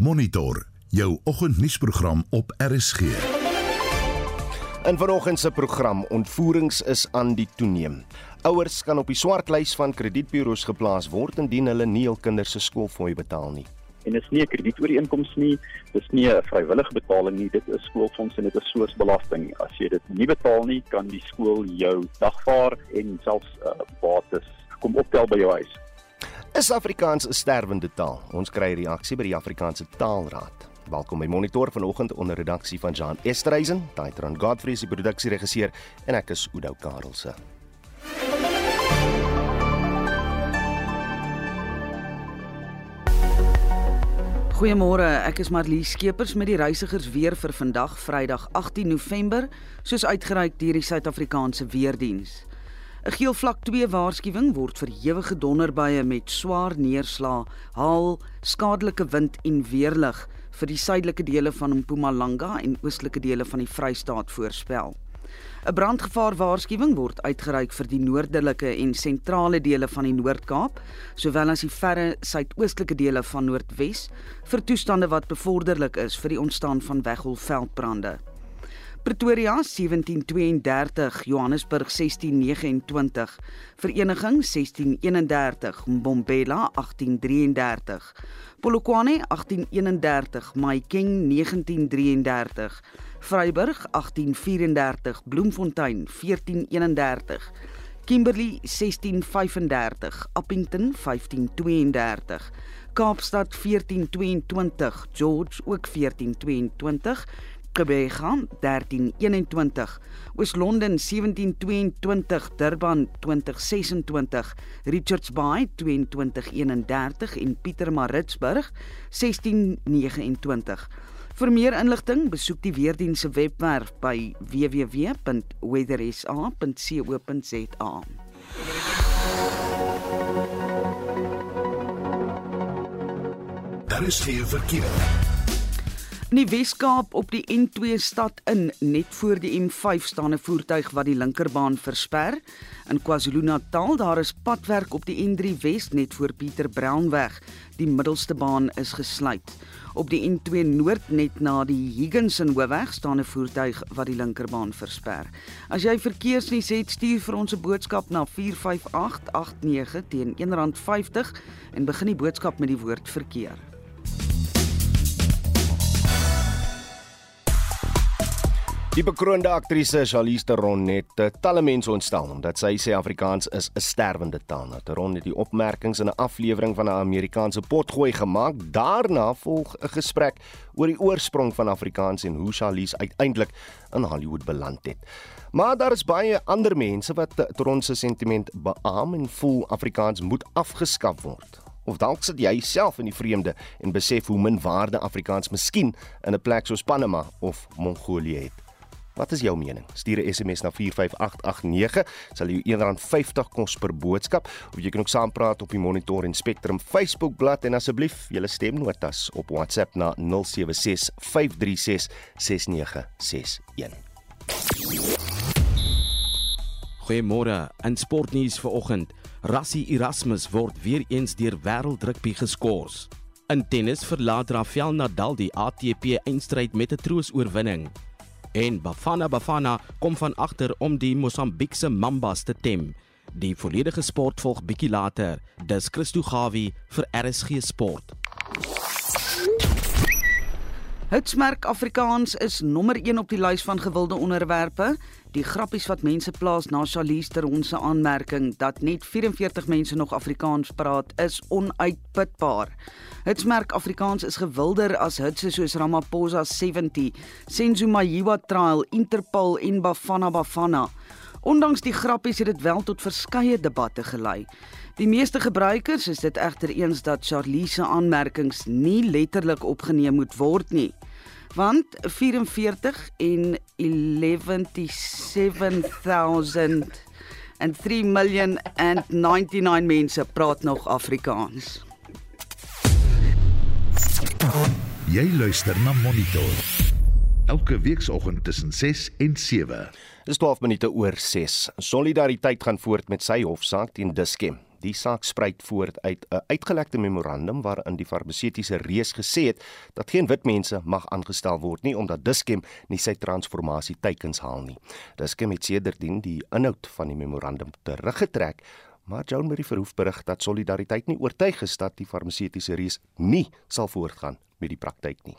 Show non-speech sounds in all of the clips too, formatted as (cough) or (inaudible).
Monitor jou oggendnuusprogram op RSG. In vanoggend se program ontvoerings is aan die toeneem. Ouers kan op die swartlys van kredietburo's geplaas word indien hulle nie hul kinders se skoolfooi betaal nie. En dit is nie 'n kredietooreenkoms nie, dit is nie 'n vrywillige betaling nie, dit is skoolfonds en dit is soos belasting. As jy dit nie betaal nie, kan die skool jou dagvaar en selfs uh, bates kom optel by jou huis. Is Afrikaans 'n sterwende taal? Ons kry reaksie by die Afrikaanse Taalraad. Welkom by Monitor vanoggend onder redaksie van Jean Esterhuizen, Daitron Godfrey is die produksieregisseur en ek is Udo Karelse. Goeiemôre, ek is Marlie Skeepers met die reisigers weer vir vandag, Vrydag 18 November, soos uitgereik deur die Suid-Afrikaanse Weerdienste. 'n Geel vlak 2 waarskuwing word vir ewige donderbuie met swaar neerslae, haal, skadelike wind en weerlig vir die suidelike dele van Mpumalanga en oostelike dele van die Vrystaat voorspel. 'n Brandgevaar waarskuwing word uitgereik vir die noordelike en sentrale dele van die Noord-Kaap, sowel as die verre suidoostelike dele van Noordwes vir toestande wat bevorderlik is vir die ontstaan van weggolfveldbrande. Pretoria 1732, Johannesburg 1629, Vereniging 1631, Mbombela 1833, Polokwane 1831, Mahikeng 1933, Vryburg 1834, Bloemfontein 1431, Kimberley 1635, Appington 1532, Kaapstad 1422, George ook 1422 Gqeberha 1321, Oos-London 1722, Durban 2026, Richards Bay 2231 en Pietermaritzburg 1629. Vir meer inligting, besoek die weerdiens se webwerf by www.weathersa.co.za. Daar is hier verkeer. In die Wes-Kaap op die N2 stad in net voor die M5 staan 'n voertuig wat die linkerbaan versper. In KwaZulu-Natal daar is padwerk op die N3 Wes net voor Pieter Brownweg. Die middelste baan is gesluit. Op die N2 Noord net na die Higginson Hoofweg staan 'n voertuig wat die linkerbaan versper. As jy verkeersnuus het, stuur vir ons 'n boodskap na 45889 teen R1.50 en begin die boodskap met die woord verkeer. Die bekroonde aktrise Charlize Theron het uh, talle mense ontstel omdat sy sê Afrikaans is 'n sterwende taal. Nou Theron het die opmerkings in 'n aflewering van 'n Amerikaanse potgooi gemaak. Daarna volg 'n gesprek oor die oorsprong van Afrikaans en hoe Charlize uiteindelik in Hollywood beland het. Maar daar is baie ander mense wat Theron se sentiment beamoen en voel Afrikaans moet afgeskaf word. Of dalk sit jy self in die vreemde en besef hoe min waarde Afrikaans miskien in 'n plek soos Panama of Mongolië het. Wat is jou mening? Stuur 'n SMS na 45889, sal jou R1.50 kos per boodskap. Of jy kan ook saampraat op die Monitor en Spectrum Facebook bladsy en asseblief julle stemnotas op WhatsApp na 076 536 6961. Goeiemôre. In sportnuus vanoggend, Rassie Erasmus word weer eens deur wêreldrugby geskort. In tennis verlaat Rafael Nadal die ATP eindstryd met 'n troosoorwinning en Bafana Bafana kom van agter om die Mosambiekse Mambas te tem. Die volledige sport volg bietjie later. Dis Christo Gawie vir RSG Sport. Hitsmerk Afrikaans is nommer 1 op die lys van gewilde onderwerpe. Die grappies wat mense plaas na Charlize Theron se aanmerking dat net 44 mense nog Afrikaans praat is onuitputbaar. Hitsmerk Afrikaans is gewilder as hitse soos Ramaphosa 70, Senzo Mayiwa trial, Interpol en Bafana Bafana. Ondanks die grappies het dit wel tot verskeie debatte gelei. Die meeste gebruikers is dit egter eens dat Charlie se aanmerkings nie letterlik opgeneem moet word nie. Want 44 en 11700 en 3 miljoen and 99 mense praat nog Afrikaans. Jy luister na Monitor. Elke weekoggend tussen 6 en 7. Dis 12 minute oor 6. Solidariteit gaan voort met sy hofsaak teen Dischem. Die saak spruit voort uit 'n uitgelekte memorandum waarin die farmaseutiese reus gesê het dat geen wit mense mag aangestel word nie omdat Dischem nie sy transformasie teikens haal nie. Dischem het sedertdien die inhoud van die memorandum teruggetrek, maar Joan Marie Verhoef berig dat Solidariteit nie oortuig is dat die farmaseutiese reus nie sal voortgaan met die praktyk nie.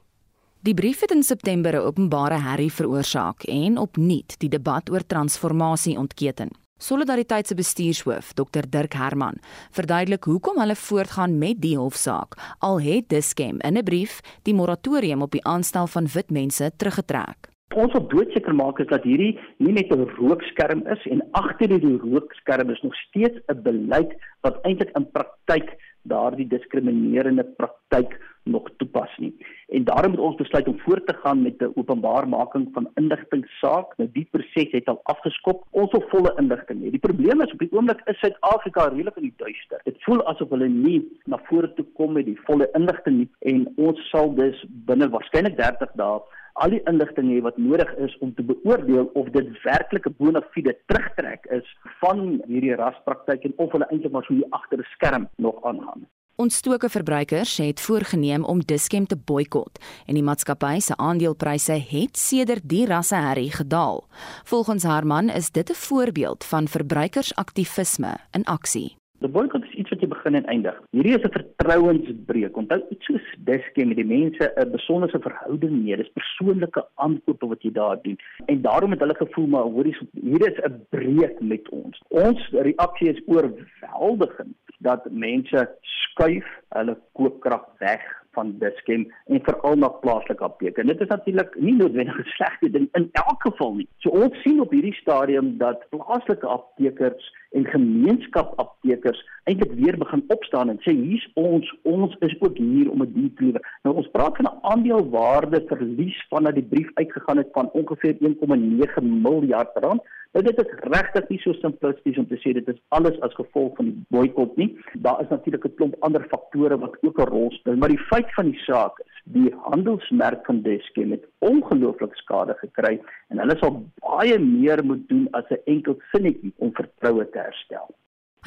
Die brief het in September 'n openbare herrie veroorsaak en opnuut die debat oor transformasie ontketen. Solidariteit se bestuurshoof, Dr Dirk Herman, verduidelik hoekom hulle voortgaan met die hofsaak. Al het Dischem in 'n brief die moratorium op die aanstel van wit mense teruggetrek. Ons wil doodseker maak is dat hierdie nie net 'n rookskerm is en agter die rookskerm is nog steeds 'n beleid wat eintlik in praktyk daardie diskriminerende praktyk nog toepas nie. En daarom moet ons besluit om voort te gaan met 'n openbaarmaking van inligtingsaak. Nou die proses het al afgeskop. Ons wil volle inligting hê. Die probleem is op die oomblik is Suid-Afrika redelik in die duister. Dit voel asof hulle nie na vore toe kom met die volle inligting nie en ons sal dus binne waarskynlik 30 dae al die inligting hê wat nodig is om te beoordeel of dit werklik 'n bona fide terugtrek is van hierdie raspraktyk en of hulle eintlik maar so hier agter 'n skerm nog aangaan. Ontstoke verbruikers het voorgenem om Dischem te boikot en die maatskappy se aandelepryse het sedert die rasseherrie gedaal. Volgens Herman is dit 'n voorbeeld van verbruikersaktivisme in aksie. Die boikot begin en eindig. Hierdie is 'n vertrouensbreuk. Onthou iets soos Diske met die mense 'n besonderse verhouding mee. Dis persoonlike aankope wat jy daar doen. En daarom het hulle gevoel maar hoorie hier is 'n breuk met ons. Ons reaksie is oorweldigend dat mense skuif hulle koopkrag weg van Dischem en veral na plaaslike apteke. Dit is natuurlik nie noodwendig 'n slegte ding in elk geval nie. So ons sien op hierdie stadium dat plaaslike aptekers en gemeenskapaptekers eintlik weer begin opstaan en sê hier's ons, ons is ook hier om 'n diens te lewer. Nou ons praat van 'n aandelewaarde verlies vanaf die brief uitgegaan het van ongeveer 1,9 miljard rand Nou dit is regtig nie so simplisties om te sê dit is alles as gevolg van die boikot nie. Daar is natuurlik 'n klomp ander faktore wat ook 'n rol speel, maar die feit van die saak is die handelsmerk van Deskem het ongelooflik skade gekry en hulle sal baie meer moet doen as 'n enkel sinnetjie om vertroue te herstel.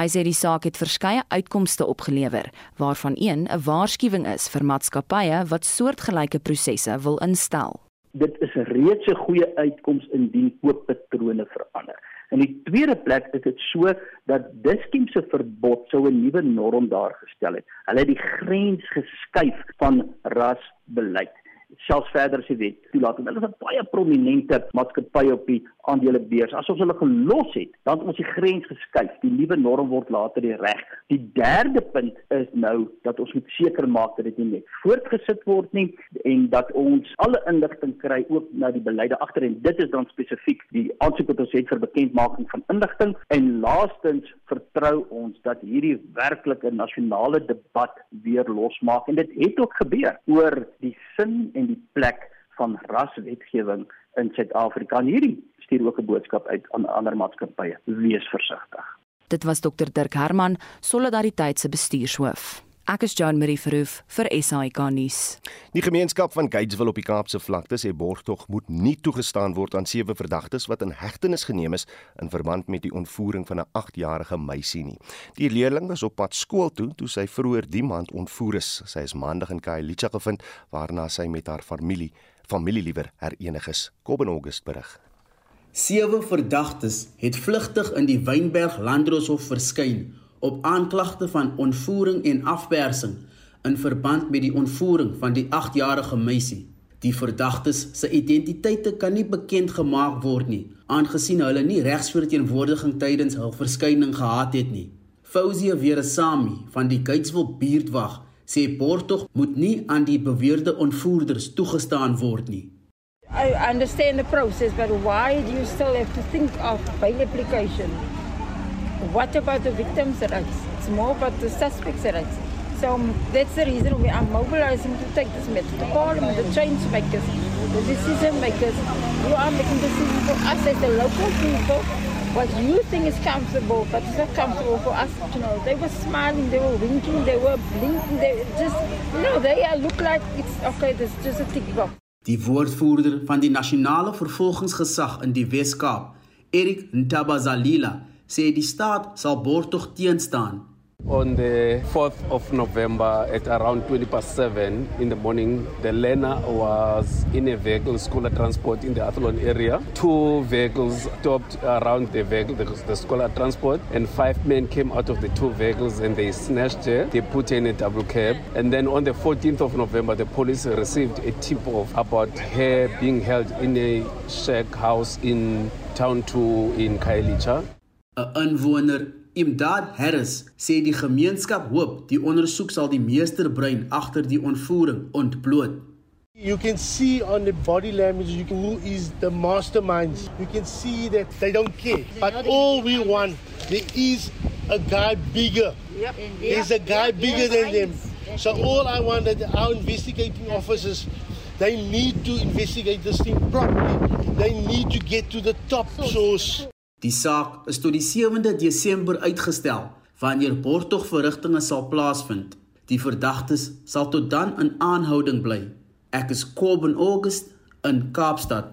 Hy sê die saak het verskeie uitkomste opgelewer, waarvan een 'n waarskuwing is vir maatskappye wat soortgelyke prosesse wil instel dit is reeds 'n goeie uitkoms indien kooppatrone verander. In die tweede plek is dit so dat Dischem se verbod sou 'n nuwe norm daar gestel het. Hulle het die grens geskuif van rasbeleid selfs verder as die wet toelaat. Hulle is 'n baie prominente maatskappy op die aandelebeurs. Asof hulle gelos het, dan het ons die grens geskuif. Die nuwe norm word later die reg. Die derde punt is nou dat ons moet seker maak dat dit nie net voortgesit word nie en dat ons alle inligting kry ook na die beleide agter en dit is dan spesifiek die aansoek wat ons het vir bekendmaking van inligting en laastens vertrou ons dat hierdie werklik 'n nasionale debat weer losmaak en dit het ook gebeur oor die sin en die plek van raswetgewing in Suid-Afrika. En hierdie stuur ook 'n boodskap uit aan ander maatskappye: wees versigtig. Dit was Dr Dirk Herman, Solidariteit se bestuurshoof. Ek is John Marie Verhoef vir SAK nuus. Die gemeenskap van Gatesville op die Kaapse vlakte sê borgtog moet nie toegestaan word aan sewe verdagtes wat in hegtenis geneem is in verband met die ontvoering van 'n 8-jarige meisie nie. Die leerling was op pad skool toe toe sy vroeër die maand ontvoer is. Sy is maandag in Khayelitsha gevind waarna sy met haar familie familie liewer herenig is. Kobben August berig. Sewe verdagtes het vlugtig in die Wynberg Landroshof verskyn op aanklagte van ontvoering en afpersing in verband met die ontvoering van die 8-jarige meisie. Die verdagtes se identiteite kan nie bekend gemaak word nie, aangesien hulle nie regsverteenwoordiging tydens hul verskyning gehad het nie. Fouzie Veresami van die Gatesville buurtwag sê borgtog moet nie aan die beweerde ontvoerders toegestaan word nie. I understand the process, but why do you still have to think of bail application? What about the victims' rights? It's more about the suspects' rights. So um, that's the reason we are mobilizing to take this matter to Parliament, the change makers, the decision makers. You are making decisions for us as the local people. What you think is comfortable, but it's not comfortable for us. You know, they were smiling, they were winking, they were blinking. They just, you know, they look like it's okay. This just a tick box. Die woordvoerder van die nasionale vervolgingsgesag in die Wes-Kaap, Erik Ntabazalila, sê die staat sal borgtog. On the 4th of November at around 20 past 7 in the morning, the learner was in a vehicle, school transport in the Athlone area. Two vehicles stopped around the vehicle, the, the school transport, and five men came out of the two vehicles and they snatched her. They put her in a double cab. And then on the 14th of November, the police received a tip off about her being held in a shack house in town 2 in Kailicha. 'n Inwoner Imdad Harris sê die gemeenskap hoop die ondersoek sal die meesterbrein agter die ontvoering ontbloot. You can see on the body language you can, who is the mastermind. You can see that they don't care. But all we want, there is a guy bigger. Yep. There's a guy bigger than them. So all I want that our investigating officers, they need to investigate this thing properly. They need to get to the top source. Die saak is tot die 7de Desember uitgestel wanneer borgtogverrigtinge sal plaasvind. Die verdagtes sal tot dan in aanhouding bly. Ek is Kobben August in Kaapstad.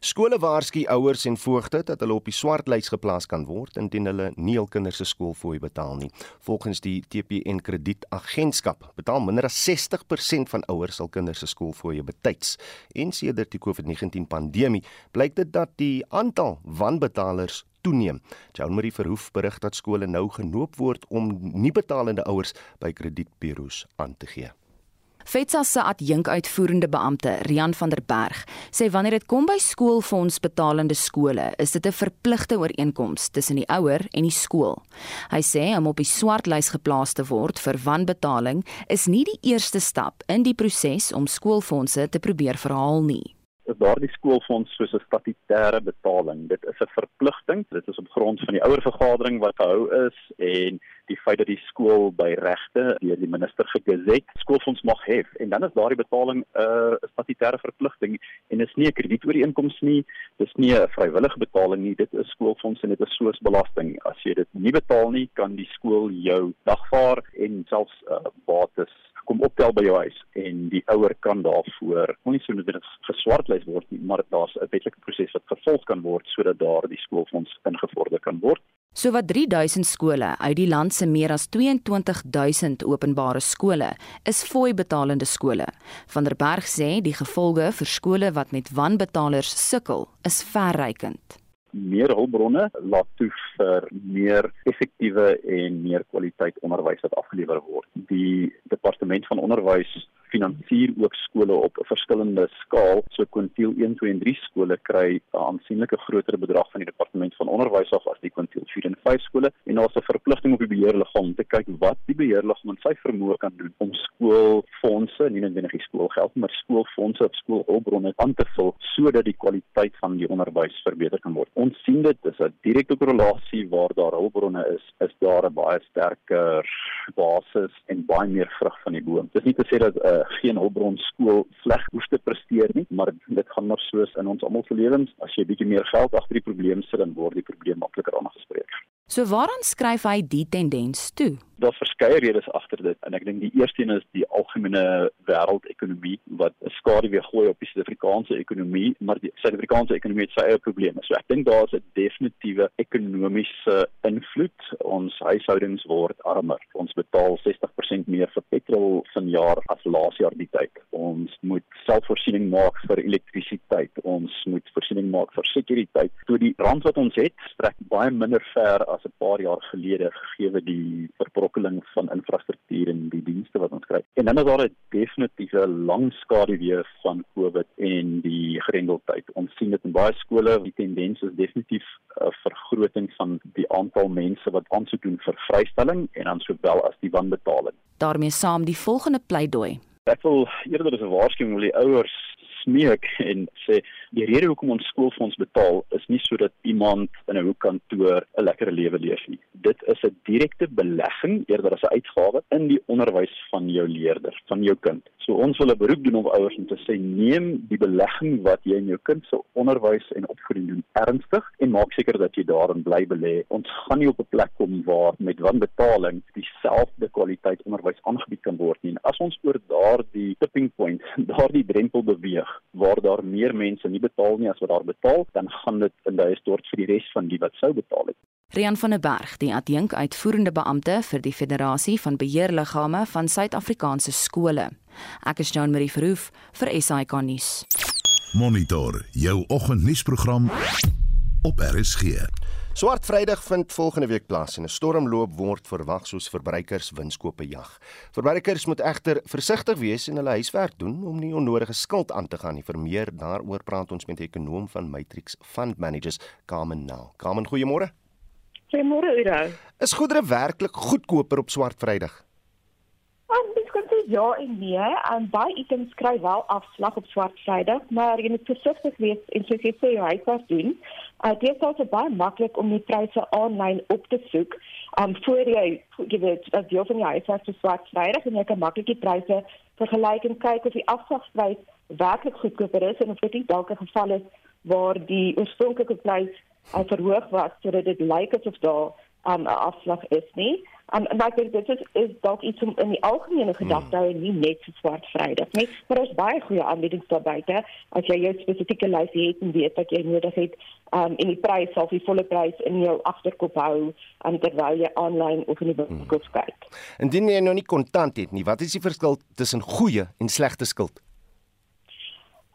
Skole waarsku ouers en voogte dat hulle op die swartlys geplaas kan word indien hulle nie hul kinders se skoolfooi betaal nie. Volgens die TPN Kredietagentskap betaal minder as 60% van ouers hul kinders se skoolfooie betyds. En sedert die COVID-19 pandemie blyk dit dat die aantal wanbetalers toeneem. Joan Marie Verhoef berig dat skole nou genoop word om nie betalende ouers by kredietburo's aan te gee. FETSA se adjunkuitvoerende beampte, Rian van der Berg, sê wanneer dit kom by skoolfondsbetalende skole, is dit 'n verpligte ooreenkoms tussen die ouer en die skool. Hy sê om op die swartlys geplaas te word vir wanbetaling is nie die eerste stap in die proses om skoolfondse te probeer verhaal nie is daardie skoolfonds soos 'n statutêre betaling. Dit is 'n verpligting. Dit is op grond van die ouervergadering wat gehou is en die feit dat die skool by regte deur die minister gegezet skoolfonds mag hê en dan is daardie betaling 'n uh, statutêre verpligting en is nie 'n kredietooreenkoms nie. Dis nie 'n vrywillige betaling nie. Dit is skoolfonds en dit is soos belasting. As jy dit nie betaal nie, kan die skool jou dagvaar en selfs uh, bates kom optel by jou huis en die ouer kan daarvoor nie so net geswartlys word nie, maar daar's 'n wetlike proses wat gevolg kan word sodat daar die skoolfonds ingevorder kan word. So wat 3000 skole uit die land se meer as 22000 openbare skole is fooi betalende skole. Van der Berg sê die gevolge vir skole wat met wanbetalers sukkel is verrykend meer hulpbronne laat toe vir meer effektiewe en meer kwaliteit onderwys wat afgelewer word. Die departement van onderwys finansier ook skole op 'n verskillende skaal. So kwintiel 1, 2 en 3 skole kry 'n aansienlike groter bedrag van die departement van onderwys af as die kwintiel 4 en 5 skole. En daar's 'n verpligting op die beheerliggaam om te kyk wat die beheerliggaam in sy vermoë kan doen om skoolfondse, nie net die skoolgeld, maar skoolfondse of skoolhulpbronne aan te vul sodat die kwaliteit van die onderwys verbeter kan word. Ons sien dit is 'n direkte korrelasie waar daar hulpbronne is, is daar 'n baie sterker basis en baie meer vrug van die boom. Dis nie te sê dat 'n uh, geen hulpbron skool sleg hoef te presteer nie, maar dit gaan maar soos in ons almal se lewens, as jy bietjie meer geld agter die probleem sit, dan word die probleem makliker aangespreek. So waaraan skryf hy die tendens toe? Daar's verskeie redes agter dit en ek dink die eerste een is die algemene wêreldekonomie wat 'n skaduwee gooi op die Suid-Afrikaanse ekonomie, maar die Suid-Afrikaanse ekonomie het sy eie probleme. So ek dink daar's 'n definitiewe ekonomiese invloed. Ons huishoudings word armer. Ons betaal 60% meer vir petrol vanjaar as laas jaar die tyd. Ons moet selfvoorsiening maak vir elektrisiteit. Ons moet voorsiening maak vir sekuriteit. So die rand wat ons het, strek baie minder ver as 'n paar jaar gelede gegee die verbrokkeling van infrastruktuur en die dienste wat ons kry. En dan is daar 'n definitiewe lang skaduwee van COVID en die grendeltyd. Ons sien dit in baie skole, die tendens is definitief 'n vergroting van die aantal mense wat aansoek doen vir vrystelling en dan sowel as die wanbetaling. daarmee saam die volgende pleidooi. Ek wil eerder as 'n waarskuwing wil die ouers smeek en sê die rede hoekom ons skoolfonds betaal is nie sodat iemand in 'n hoekkantoor 'n lekker lewe leef nie. Dit is 'n direkte belegging eerder as 'n uitgawe in die onderwys van jou leerder, van jou kind. So ons wil 'n beroep doen op ouers om te sê neem die belegging wat jy in jou kind se onderwys en opvoeding doen ernstig en maak seker dat jy daarin bly belê. Ons gaan nie op 'n plek kom waar met wanbetaling dieselfde kwaliteit onderwys aangebied kan word nie. En as ons oor daardie tipping point, (laughs) daardie drempel beweeg waar daar meer mense nie betaal nie as wat daar betaal, dan gaan dit in die stort vir die res van die wat sou betaal het. Rian van der Berg, die adjunk uitvoerende beampte vir die Federasie van Beheerliggame van Suid-Afrikaanse skole. Ek is Jean Marie Verhoef vir SAK nuus. Monitor jou oggendnuusprogram op RSG. Swart Vrydag vind volgende week plaas en 'n stormloop word verwag soos verbruikers winskope jag. Verbruikers moet egter versigtig wees en hulle huiswerk doen om nie onnodige skuld aan te gaan nie. Vir meer daaroor praat ons met die ekonom van Matrix Fund Managers, Carmen Nel. Carmen, goeiemôre. Goeiemôre, Udo. Is goedere werklik goedkoper op Swart Vrydag? ja en nee, en baie items kry wel afslag op swart Vrydag, maar jy moet versigtig wees en soos jy sê jy huiswerk doen. Uh, dit is also baie maklik om die pryse aanlyn op te soek. Um voor jy jy weet as jy van jou huiswerk vir swart Vrydag en jy kan maklik die pryse vergelyk en kyk of die afslagprys werklik goedkoper is en of dit dalk 'n geval is waar die oorspronklike prys uh, verhoog was sodat dit lyk asof daar um, 'n afslag is nie. Um, en ek dink dit is, is dalk iets om in die algemene gedagte hou hmm. nie net vir swart Vrydag nie, maar daar's baie goeie aanbiedings daar buite as jy jou spesifieke lys het en weet dat jy nodig het um, en die prys sal die volle prys in jou agterkop hou um, terwyl jy aanlyn of in die winkel hmm. kyk. Indien jy nou nie kontant het nie, wat is die verskil tussen goeie en slegte skuld?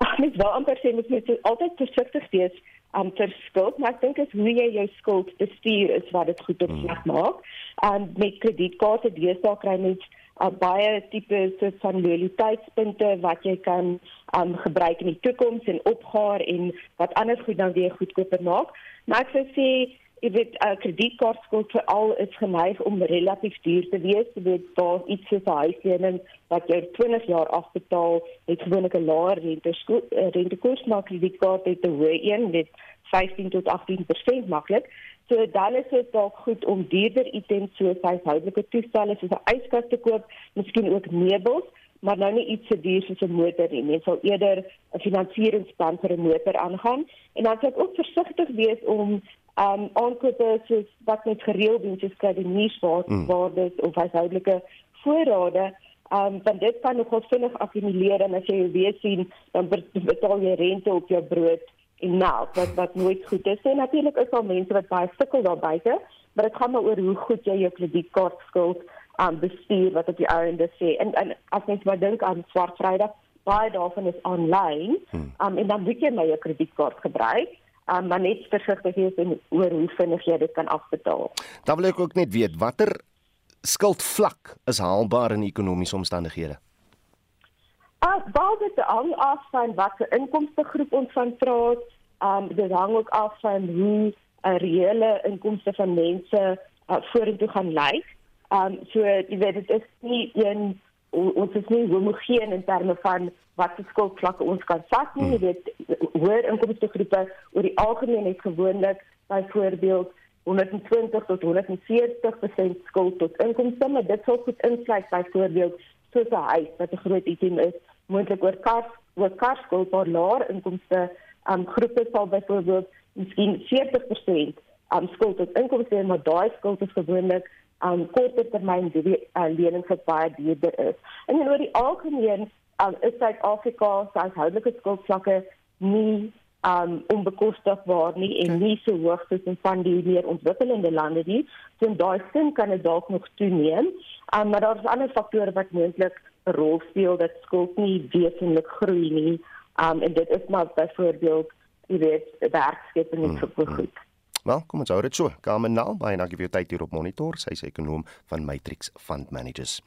Ag, mens wil amper sê mens moet altyd versigtig wees um, vir skuld, maar ek dink is hoe jy jou skuld bestuur is wat dit goed op slag mm. maak. En met kredietkaarte deesdae kry mens uh, baie tipe soort van loyaliteitspunte wat jy kan um, gebruik in die toekoms en opgaar en wat anders goed dan weer goedkoper maak. Maar ek sou sê jy weet uh, kredietkaartskuld vir al is geneig om relatief duur te wees. Jy weet daar iets soos 'n huislening wat jy 20 jaar afbetaal, het gewoonlik 'n laer rente uh, rentekoers maar kredietkaart het 'n hoë een met 15 tot 18% maklik. So dan is dit dalk goed om duurder items soos huishoudelike toestelle soos 'n yskas te koop, miskien ook meubels maar nou nie iets so duur soos 'n motor nie. Mens sal eerder 'n finansieringsplan vir 'n motor aangaan en dan sal ek ook versigtig wees om um aankope soos wat net gereeld doen soos kry die nuuswaardes mm. of huishoudelike voorrade um dan dit kan nogal vinnig akkumuleer en as jy weer sien dan betaal jy rente op jou brood en melk wat wat nooit goed is en natuurlik is daar mense wat baie sukkel daar buite maar dit gaan maar oor hoe goed jy jou kredietkaart skuld um bestuur wat op die einde sê en en as mens maar dink aan swart vrydag baie daarvan is aanlyn hmm. um en dan moet jy my kredietkaart gebruik um, maar net versigtig wees en oor hoe vinnig jy dit kan afbetaal. Dan wil ek ook net weet watter skuldvlak is haalbaar in ekonomiese omstandighede. Ah, baie dit hang af van watter inkomste groep ons van praat. Um dit hang ook af van hoe 'n reële inkomste van mense uh, vorentoe gaan lyk. Um so jy weet dit is nie een ons is nie homogeen in terme van wat se skuldvlakke ons kan vat nie. Jy weet hoër inkomste groepe oor die algemeen het gewoonlik byvoorbeeld 120 tot 140% skuld tot inkomste, maar dit sou goed insluit byvoorbeeld soos 'n huis wat 'n groot item is, moontlik oor kar oor kar skuld vir laer inkomste um, groepe sal byvoorbeeld miskien 40% um, skuld tot inkomste, maar daai skuld is gewoonlik um korter termyn die uh, lenings wat baie duurder is. En oor die algemeen um, is Suid-Afrika se huishoudelike skuldvlakke nie um onbekostigbaar nie en nie so hoog soos in van die meer ontwikkelde lande nie. So in daai sin kan dit dalk nog toeneem. Um maar daar is ander faktore wat moontlik 'n rol speel dat skuld nie wesentlik groei nie. Um en dit is maar byvoorbeeld jy weet werkskeping en so goed. Wel, kom ons hou dit so. Kamen nou, baie dankie vir jou tyd hier op monitor. Sy is ekonom van Matrix Fund Managers.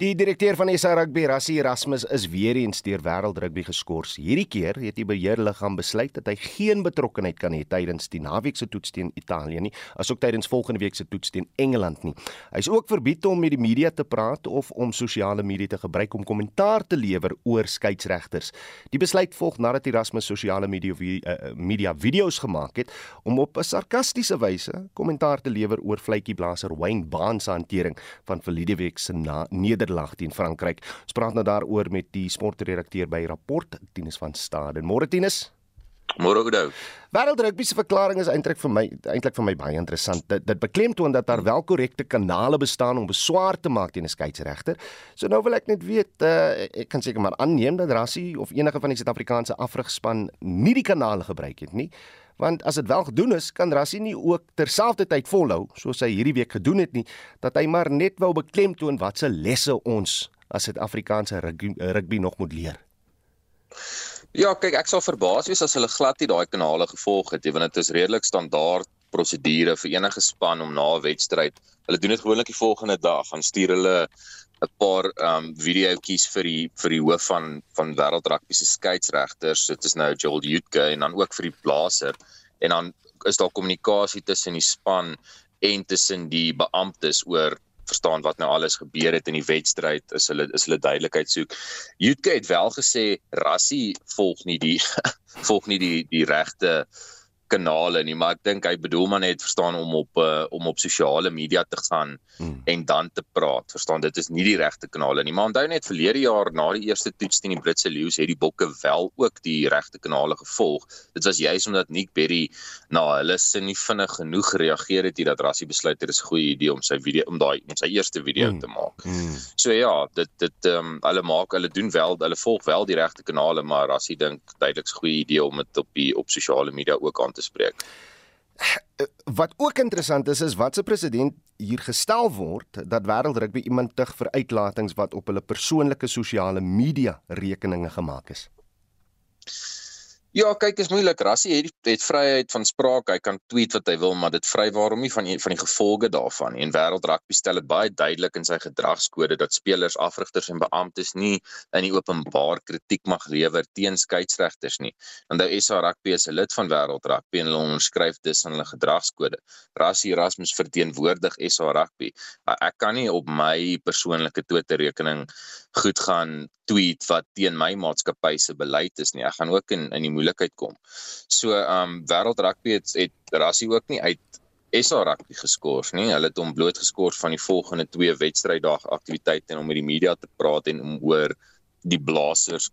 Die direkteur van SA Rugby, Rassie Erasmus, is weer eens deur Wêreld Rugby geskort. Hierdie keer het die beheerliggaam besluit dat hy geen betrokkeheid kan hê tydens die naweek se toets teen Italië nie, asook tydens volgende week se toets teen Engeland nie. Hy is ook verbied om met die media te praat of om sosiale media te gebruik om kommentaar te lewer oor skeieregters. Die besluit volg nadat Erasmus sosiale media uh, media video's gemaak het om op 'n sarkastiese wyse kommentaar te lewer oor vletjieblaser Wayne Barnes se hantering van verlede week se nederlaag teen Frankryk. Ons praat nou daaroor met die sportredakteur by Rapport, Tinus van Staden. Môre Tinus. Môre Oudo. Wêreld Rugby se verklaring is eintlik vir my eintlik vir my baie interessant. Dit dit beklemtoon dat daar wel korrekte kanale bestaan om beswaar te maak teen 'n skeieregter. So nou wil ek net weet, uh, ek kan seker maar aanneem dat Rassie of enige van die Suid-Afrikaanse afrigspan nie die kanale gebruik het nie. Want as dit wel gedoen is, kan Rassie nie ook terselfdertyd volhou soos hy hierdie week gedoen het nie, dat hy maar net wou beklemtoon wat se lesse ons as Suid-Afrikaanse rugby, rugby nog moet leer. Ja, kyk, ek sal verbaas wees as hulle glad nie daai kanale gevolg het nie, want dit is redelik standaard prosedure vir enige span om na 'n wedstryd. Hulle doen dit gewoonlik die volgende dag, gaan stuur hulle 'n paar ehm um, videoetjies vir die vir die hoof van van wêreld rugby se skeieregters. Dit is nou Joel Jutke en dan ook vir die blaser en dan is daar kommunikasie tussen die span en tussen die beamptes oor verstaan wat nou alles gebeur het in die wedstryd is hulle is hulle duidelikheid soek. Jutke het wel gesê Rassie volg nie die (laughs) volg nie die die regte kanale nie, maar ek dink hy bedoel maar net verstaan om op uh, om op sosiale media te gaan hmm. en dan te praat. Verstaan, dit is nie die regte kanale nie. Maar onthou net verlede jaar na die eerste toets teen die Britse Lions het die Bokke wel ook die regte kanale gevolg. Dit was juis omdat Nick Berry na hulle sin nie vinnig genoeg gereageer het hier dat Rassie besluit het dit is 'n goeie idee om sy video om daai om sy eerste video hmm. te maak. Hmm. So ja, dit dit ehm um, hulle maak hulle doen wel, hulle volg wel die regte kanale, maar Rassie dink duidelik 'n goeie idee om dit op die op sosiale media ook aan te spreek. Wat ook interessant is is wat se president hier gestel word dat wêreld rugby iemand tug vir uitlatings wat op hulle persoonlike sosiale media rekeninge gemaak is. Ja, kyk, is moeilik. Rassie het het vryheid van spraak. Hy kan tweet wat hy wil, maar dit vry waarom nie van die, van die gevolge daarvan nie. En wêreld rugby stel dit baie duidelik in sy gedragskode dat spelers, afrigters en beamptes nie in die openbaar kritiek mag lewer teen skeieregters nie. Want nou SA Rugby is 'n lid van wêreld rugby en hulle onderskryf dus aan hulle gedragskode. Rassie Erasmus verteenwoordig SA Rugby. Ek kan nie op my persoonlike Twitter rekening goed gaan tweet wat teen my maatskappy se beleid is nie. Ek gaan ook in in die moeilikheid kom. So um wêreld rugby het het Rassie ook nie uit SA rugby geskort nie. Hulle het hom bloot geskort van die volgende twee wedstryddag aktiwiteite en om met die media te praat en om oor die blassers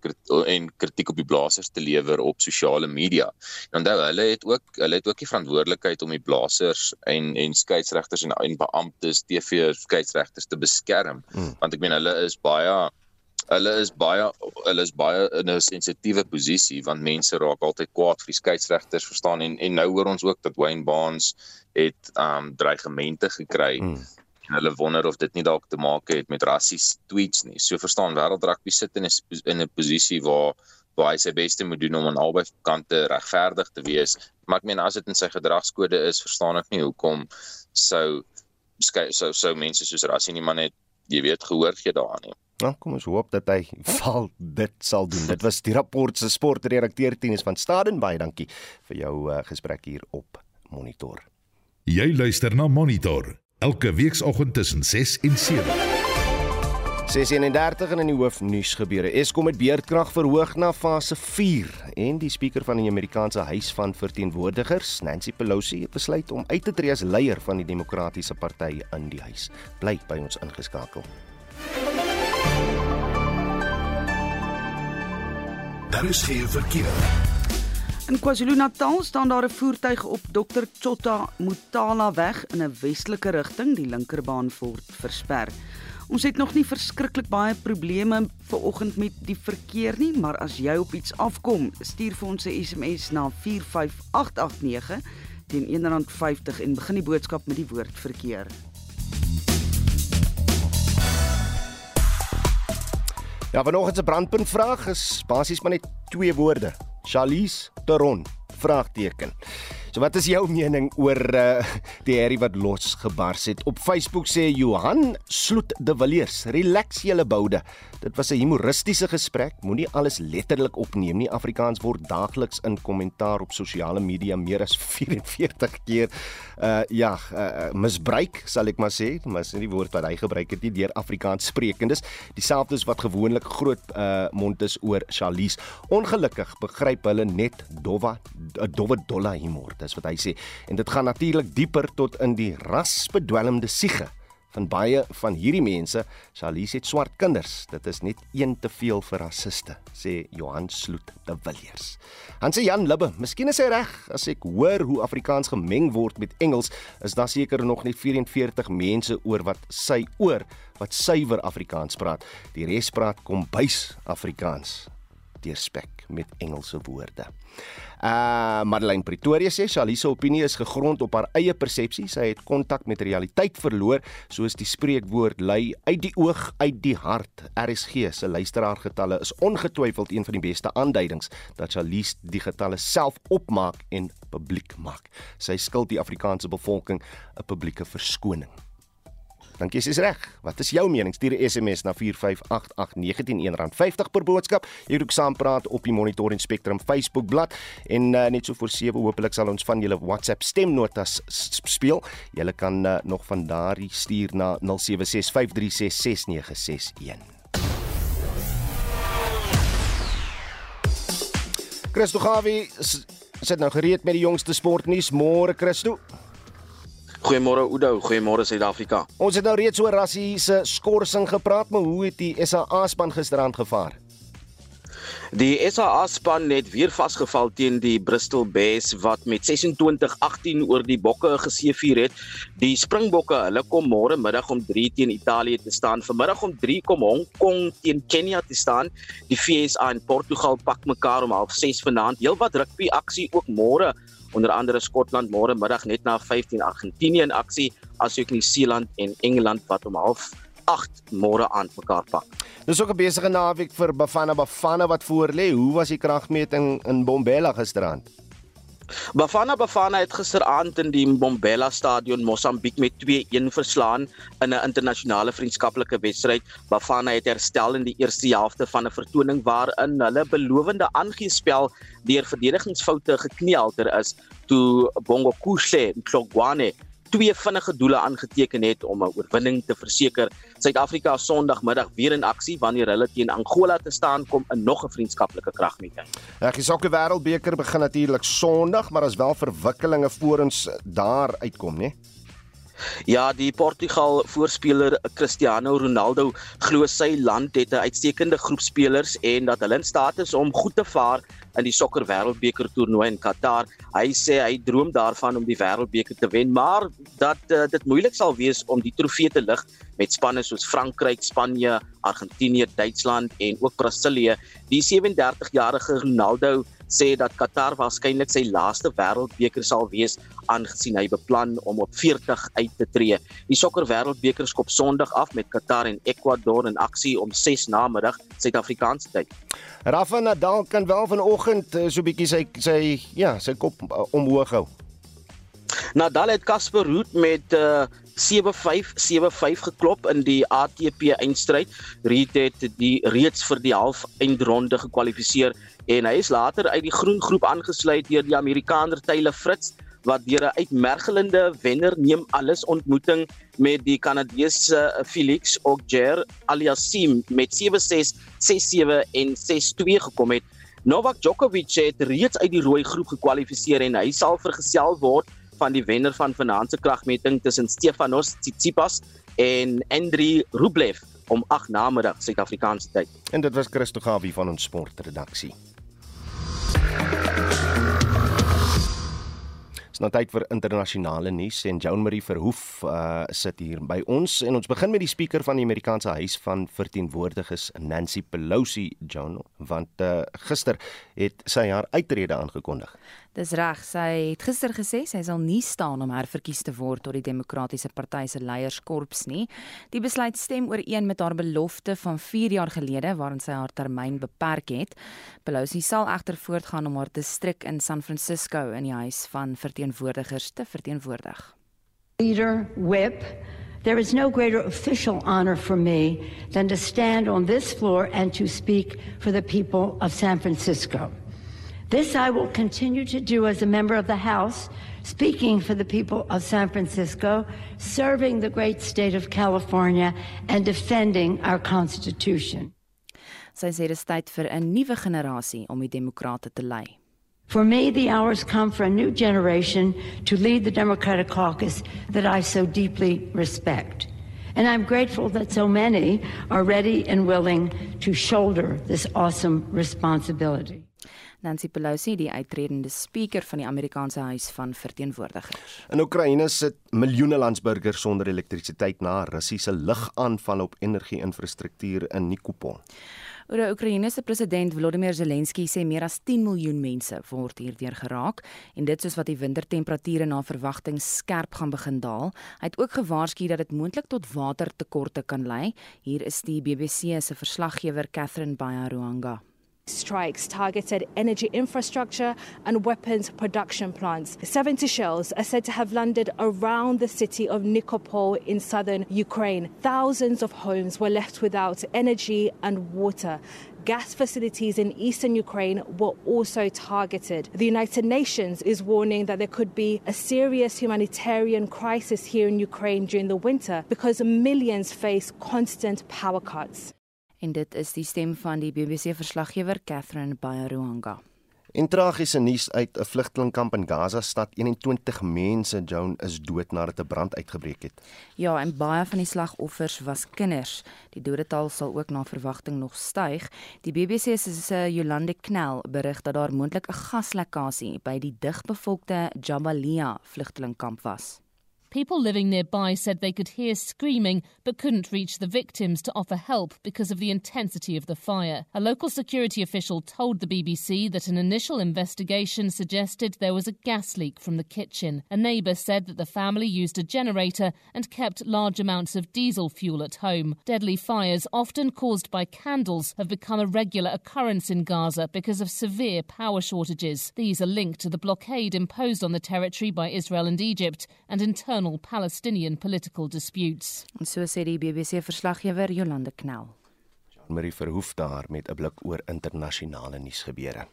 en kritiek op die blassers te lewer op sosiale media. En onthou, hulle het ook hulle het ook die verantwoordelikheid om die blassers en en skeieregters en en beamptes, TV skeieregters te beskerm. Hmm. Want ek meen hulle is baie hulle is baie hulle is baie in 'n sensitiewe posisie want mense raak altyd kwaad. Vir die skeieregters verstaan en en nou hoor ons ook dat Wayne Barnes het um dreigemente gekry hmm. en hulle wonder of dit nie dalk te maak het met rassies tweets nie. So verstaan wêreld rugby sit in 'n in 'n posisie waar waar hy sy beste moet doen om aan albei kante regverdig te wees. Maar ek meen as dit in sy gedragskode is verstaan ek nie hoekom sou sou sou mense soos rassie nie maar net jy weet gehoor gee daaraan nie Nou, kom ons hoop dat hy val dit sal doen. Dit was die rapport se sportredakteur Tinus van Staden baie dankie vir jou uh, gesprek hier op Monitor. Jy luister na Monitor elke weekoggend tussen 6 en 7. 6:31 in die hoofnuus gebeure. Eskom het beerdkrag verhoog na fase 4 en die spreker van die Amerikaanse Huis van Verteenwoordigers, Nancy Pelosi, het besluit om uit te tree as leier van die Demokratiese Party in die huis. Bly by ons ingeskakel. Daar is geen verkeer. In KwaZulu-Natal staan daar 'n voertuig op Dr. Chota Mutala weg in 'n westelike rigting. Die linkerbaan word versper. Ons het nog nie verskriklik baie probleme ver oggend met die verkeer nie, maar as jy op iets afkom, stuur vir ons 'n SMS na 45889 teen R1.50 en begin die boodskap met die woord verkeer. Ja, vanoggend se brandpunt vraag is basies maar net twee woorde. Charlize Theron vraagteken. So wat is jou mening oor uh, die herrie wat losgebars het? Op Facebook sê Johan Sloot de Villiers, relax julle boude. Dit was 'n humoristiese gesprek. Moenie alles letterlik opneem nie. Afrikaans word daagliks in kommentaar op sosiale media meer as (laughs) 44 keer uh ja, uh, misbruik, sal ek maar sê. Maar dis nie die woord wat hy gebruik het nie deur Afrikaans sprekendes. Dieselfde is wat gewoonlik groot uh mond is oor Charlies. Ongelukkig begryp hulle net dowwa dowwe dolla humor is wat hy sê. En dit gaan natuurlik dieper tot in die rasbedwelmde siege van baie van hierdie mense. Charlies het swart kinders. Dit is net een te veel vir rassiste, sê Johan Sloot de Villiers. Han sê Jan Libbe, miskien is hy reg as ek hoor hoe Afrikaans gemeng word met Engels, is daar seker nog net 44 mense oor wat sy oor wat suiwer Afrikaans praat. Die res praat kombuis Afrikaans. Deurspek met Engelse woorde. Uh Madeleine Pretoria sê Shalise opinie is gegrond op haar eie persepsie. Sy het kontak met realiteit verloor, soos die spreekwoord lui, uit die oog, uit die hart. RSG se luisteraargetalle is ongetwyfeld een van die beste aanduidings dat Shalise die getalle self opmaak en publiek maak. Sy skuld die Afrikaanse bevolking 'n publieke verskoning. Dink jy is reg? Wat is jou mening? Stuur 'n SMS na 4588919 R50 per boodskap. Jy kan ook saampraat op die Monitor en Spectrum Facebook bladsy en uh, net so voor 7 hopelik sal ons van julle WhatsApp stemnotas speel. Julle kan uh, nog van daardie stuur na 0765366961. Christo Gawie sit nou gereed met die jongste sportnuus. Môre Christo. Goeiemôre Oudo, goeiemôre Suid-Afrika. Ons het nou reeds oor Rassie se skorsing gepraat, maar hoe het die SA span gisterand gevaar? Die SA span het weer vasgeval teen die Bristol Bears wat met 26-18 oor die Bokke geseëvier het. Die Springbokke, hulle kom môre middag om 3 teen Italië te staan. Vanmiddag om 3 kom Hong Kong teen Kenia te staan. Die FSA en Portugal pak mekaar om 06:30 vanaand. Heelwat rugby aksie ook môre onder andere Skotland môre middag net na 15 Argentinië in aksie asook Nieu-Seeland en Engeland wat om 08:30 môre aan mekaar pak. Dis ook 'n besige naweek vir Bafana Bafana wat voor lê. Hoe was die kragmeting in Bombela gisterand? Bafana Bafana het gisteraand in die Mbombela Stadion Mosambiek met 2-1 verslaan in 'n internasionale vriendskaplike wedstryd. Bafana het herstel in die eerste helfte van 'n vertoning waarin hulle belowende aangespel deur verdedigingsfoute gekneelter is toe Bongo Kushe Mhlongwane twee vinnige doele aangeteken het om 'n oorwinning te verseker. Suid-Afrika Sondagmiddag weer in aksie wanneer hulle teen Angola te staan kom in nog 'n vriendskaplike kragmeting. Ja, die Sokker Wêreldbeker begin natuurlik Sondag, maar as wel verwikkelinge voor ons daar uitkom, né? Nee? Ja, die Portugal voorspeler Cristiano Ronaldo glo sy land het 'n uitstekende groep spelers en dat hulle in staat is om goed te vaar in die sokker wêreldbeker toernooi in Qatar. Hy sê hy droom daarvan om die wêreldbeker te wen, maar dat uh, dit moeilik sal wees om die trofee te lig met spanne soos Frankryk, Spanje, Argentinië, Duitsland en ook Brasilië. Die 37-jarige Ronaldo sê dat Qatar waarskynlik sy laaste wêreldbeker sal wees aangesien hy beplan om op 40 uit te tree. Die sokker wêreldbeker skop Sondag af met Qatar en Ecuador in aksie om 6 namiddag Suid-Afrikaanse tyd. Rafa Nadal kan wel vanoggend eh, so 'n bietjie sy sy ja, sy kop eh, omhoog hou. Nadal het Casper Ruud met uh, 7-5 7-5 geklop in die ATP eindstryd. Ruud het die reeds vir die half eindronde gekwalifiseer en hy is later uit die groen groep aangesluit deur die Amerikaner Taylor Fritz wat deur 'n uitmergelende wenner neem alles ontmoeting met die Kanadese Felix Auger Aliassime met 7-6, 6-7 en 6-2 gekom het. Novak Djokovic het reeds uit die rooi groep gekwalifiseer en hy sal vergesel word van die wenner van vanaand se kragmeting tussen Stefanos Tsitsipas en Andriy Rublev om 8 namiddag Suid-Afrikaanse tyd. En dit was Christo Gawie van ons sportredaksie. Dis nou tyd vir internasionale nuus en Joan Marie Verhoef uh, sit hier by ons en ons begin met die spreker van die Amerikaanse Huis van Verteenwoordigers Nancy Pelosi John want uh, gister het sy haar uittrede aangekondig. Dis reg, sy het gister gesê sy sal nie staan om herverkies te word tot die Demokratiese Party se leierskorps nie. Die besluit stem ooreen met haar belofte van 4 jaar gelede waarin sy haar termyn beperk het. Pelosi sal egter voortgaan om haar distrik in San Francisco in die huis van verteenwoordigers te verteenwoordig. Leader whip There is no greater official honor for me than to stand on this floor and to speak for the people of San Francisco. This I will continue to do as a member of the House, speaking for the people of San Francisco, serving the great state of California, and defending our Constitution. Sy sê dit is tyd vir 'n nuwe generasie om die demokrate te lei. For me, the hours come for a new generation to lead the Democratic caucus that I so deeply respect. And I'm grateful that so many are ready and willing to shoulder this awesome responsibility. Nancy Pelosi, die uitredende spreker van die Amerikaanse Huis van Verteenwoordigers. In Oekraïne sit miljoene landsburgers sonder elektrisiteit na Russiese lugaanval op energie-infrastruktuur in Nikopol. Oor Oekraïne se president Volodymyr Zelensky sê meer as 10 miljoen mense word hierdeur geraak en dit soos wat die wintertemperature na verwagting skerp gaan begin daal. Hy het ook gewaarsku dat dit moontlik tot watertekorte kan lei. Hier is die BBC se verslaggewer Catherine Bayaruanga. Strikes targeted energy infrastructure and weapons production plants. 70 shells are said to have landed around the city of Nikopol in southern Ukraine. Thousands of homes were left without energy and water. Gas facilities in eastern Ukraine were also targeted. The United Nations is warning that there could be a serious humanitarian crisis here in Ukraine during the winter because millions face constant power cuts. En dit is die stem van die BBC verslaggewer Catherine Bayaruanga. En tragiese nuus uit 'n vlugtelingkamp in Gaza stad 21 mense Joan is dood nadat 'n brand uitgebreek het. Ja, en baie van die slagoffers was kinders. Die dodetal sal ook na verwagting nog styg. Die BBC se Jolande Knell berig dat daar moontlik 'n gaslekkasie by die digbevolkte Jabalia vlugtelingkamp was. People living nearby said they could hear screaming but couldn't reach the victims to offer help because of the intensity of the fire. A local security official told the BBC that an initial investigation suggested there was a gas leak from the kitchen. A neighbour said that the family used a generator and kept large amounts of diesel fuel at home. Deadly fires, often caused by candles, have become a regular occurrence in Gaza because of severe power shortages. These are linked to the blockade imposed on the territory by Israel and Egypt and in turn internal Palestinian political disputes. En so sê die BBC verslaggewer Jolande Knell. Marie Verhoef daar met 'n blik oor internasionale nuusgebeure.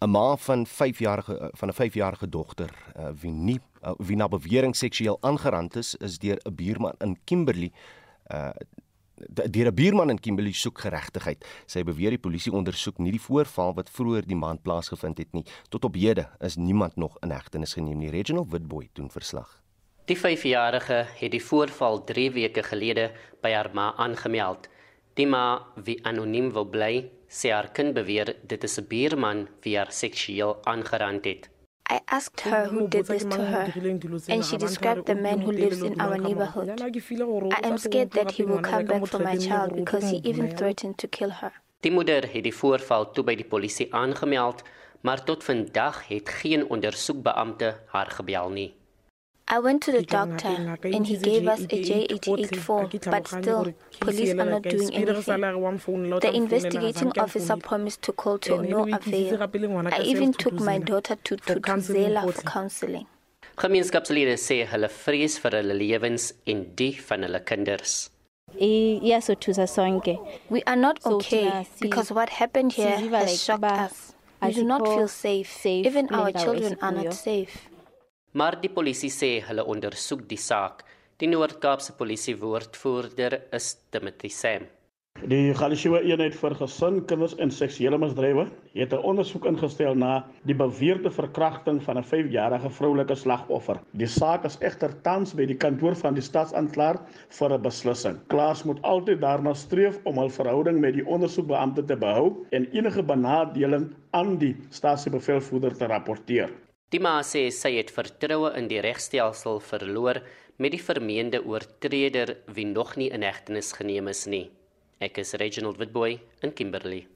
'n Ma van 5 jarige van 'n 5-jarige dogter uh, wie nie uh, wie na bewering seksueel aangerand is, is deur 'n buurman in Kimberley uh deur 'n buurman in Kimberley soek geregtigheid. Sy beweer die polisie ondersoek nie die voorval wat vroeër die maand plaasgevind het nie. Tot op hede is niemand nog in hegtenis geneem nie. Reginald Witboy doen verslag. Die 5-jarige het die voorval 3 weke gelede by haar ma aangemeld. Die ma, wie anoniem wil bly, sê haar kind beweer dit is 'n buurman wie haar seksueel aangerand het. I asked her who did this to her, and she described the man who lives in our neighborhood. I am scared that he will come back for my child because he even threatened to kill her. Die moeder het die voorval toe by die polisie aangemeld, maar tot vandag het geen ondersoekbeampte haar gebel nie. I went to the doctor and he gave us a J88 form, but still, police are not doing anything. The investigating officer promised to call to no avail. I even took my daughter to Tutuzela for counseling. Gemeenskapslede sê hulle vrees vir hulle lewens en die van hulle kinders. We are not okay because what happened here has shocked us. We do not feel safe. Even our children are not safe. Maar die polisie sê hulle ondersoek die saak. Die Noord-Kaapse polisie woordvoerder is Timothy Sam. Die Galisiewe eenheid vir gesin, kinders en seksuele misdrywe het 'n ondersoek ingestel na die beweerde verkrachting van 'n 5-jarige vroulike slagoffer. Die saak is egter tans by die kantoor van die staatsanklaer vir 'n beslissing. Klaas moet altyd daarna streef om hul verhouding met die ondersoekbeampte te behou en enige benadeling aan die stasiebevelvoerder te rapporteer. Die ma sê sy het vertroue in die regstelsel verloor met die vermeende oortreder wie nog nie in hegtenis geneem is nie. Ek is Reginald Witboy in Kimberley.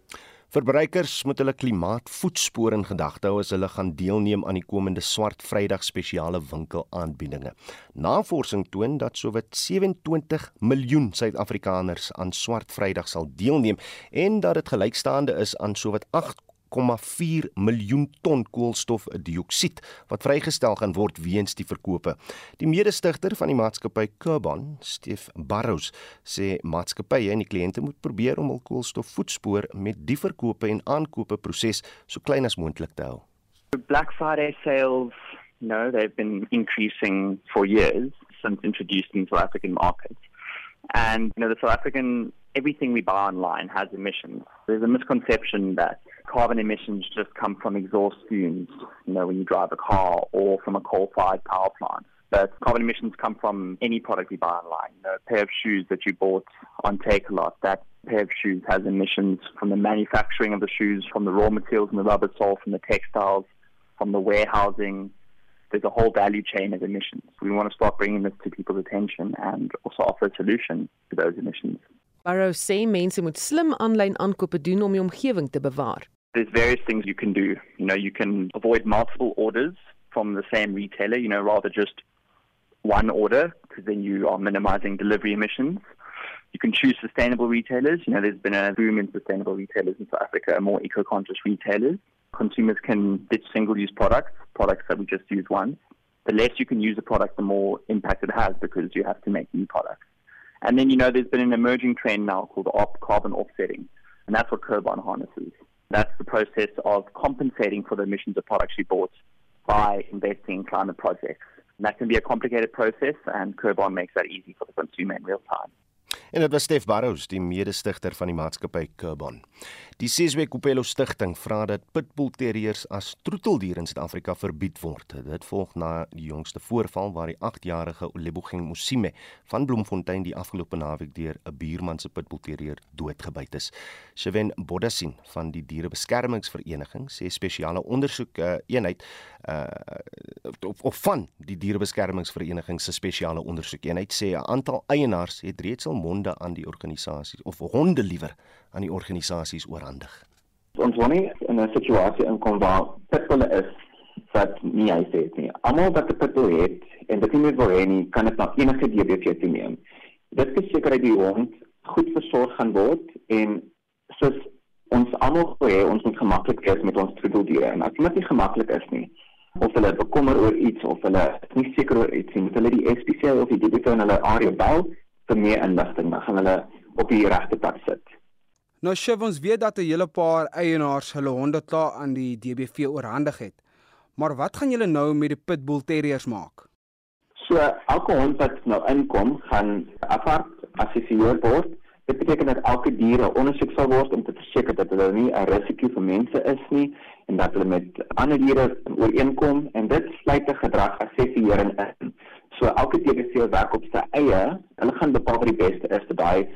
Verbruikers moet hulle klimaatvoetspore in gedagte hou as hulle gaan deelneem aan die komende Swart Vrydag spesiale winkelaanbiedinge. Navorsing toon dat sowat 27 miljoen Suid-Afrikaners aan Swart Vrydag sal deelneem en dat dit gelykstaande is aan sowat 1,4 miljoen ton koolstofdioksied wat vrygestel gaan word weens die verkope. Die mede-stigter van die maatskappy Carbon, Stef Barros, sê maatskappye en die kliënte moet probeer om hul koolstofvoetspoor met die verkope en aankope proses so klein as moontlik te hou. Black Friday sales, know, they've been increasing for years since introduced in South African markets. And you know, the South African everything we buy online has emissions. There's a misconception that carbon emissions just come from exhaust fumes, you know, when you drive a car or from a coal-fired power plant. But carbon emissions come from any product you buy online. You know, a pair of shoes that you bought on Takealot, that pair of shoes has emissions from the manufacturing of the shoes, from the raw materials and the rubber sole, from the textiles, from the warehousing. There's a whole value chain of emissions. We want to start bringing this to people's attention and also offer a solution to those emissions. Barrow sê mense moet slim aanlyn aankope doen om die omgewing te bewaar. There's various things you can do. You know, you can avoid multiple orders from the same retailer, you know, rather just one order because then you are minimizing delivery emissions. You can choose sustainable retailers. You know, there's been a boom in sustainable retailers in South Africa, more eco-conscious retailers. Consumers can ditch single-use products, products that we just use once. The less you can use a product, the more impact it has because you have to make new products. And then, you know, there's been an emerging trend now called op- carbon offsetting, and that's what Carbon harnesses. That's the process of compensating for the emissions of products you bought by investing in climate projects. And that can be a complicated process, and Carbon makes that easy for the consumer in real time. En dit was Stef Barrows, die mede-stigter van die maatskappy Carbon. Die Seswe Kopelo Stichting vra dat pitbull terriers as troeteldier in Suid-Afrika verbied word. Dit volg na die jongste voorval waar die 8-jarige Olebogeng Mosime van Bloemfontein die afgelope naweek deur 'n buurman se pitbull terrier doodgebyt is. Sheven Bodassin van die Dierebeskermingsvereniging sê spesiale ondersoek uh, eenheid uh of, of van die Dierebeskermingsvereniging se spesiale ondersoek eenheid sê 'n aantal eienaars het reeds al monde aan die organisasies of honde liewer aan die organisasies oorhandig. Ons wil nie in 'n situasie inkom waar pitbulle is wat nie hy sê nie. Almal wat 'n pitbull het en dit nie meer wil hê nie, kan dit na enige DBV toe neem. Dit verseker dat die hond goed versorg gaan word en soos ons almal wil hê ons moet gemaklik wees met ons troeteldiere en as dit nie gemaklik is nie of hulle bekommer oor iets of hulle is nie seker oor iets nie, moet hulle die SPCA of die DBV in hulle area bel vir meer inligting, dan gaan hulle op die regte pad sit. Nou Shiv ons weet dat 'n hele paar eienaars hulle honde klaar aan die DBV oorhandig het. Maar wat gaan julle nou met die pitbull terriers maak? So elke hond wat nou inkom, gaan apart assesseer word. Dit beteken dat elke dier ondersoek sal word om te verseker dat hulle nie 'n risiko vir mense is nie en dat hulle met ander diere ooreenkom en dit sluit 'n gedragassessering in. So elke DBV werk op sy eie. Hulle gaan bepaal wat die beste is vir daai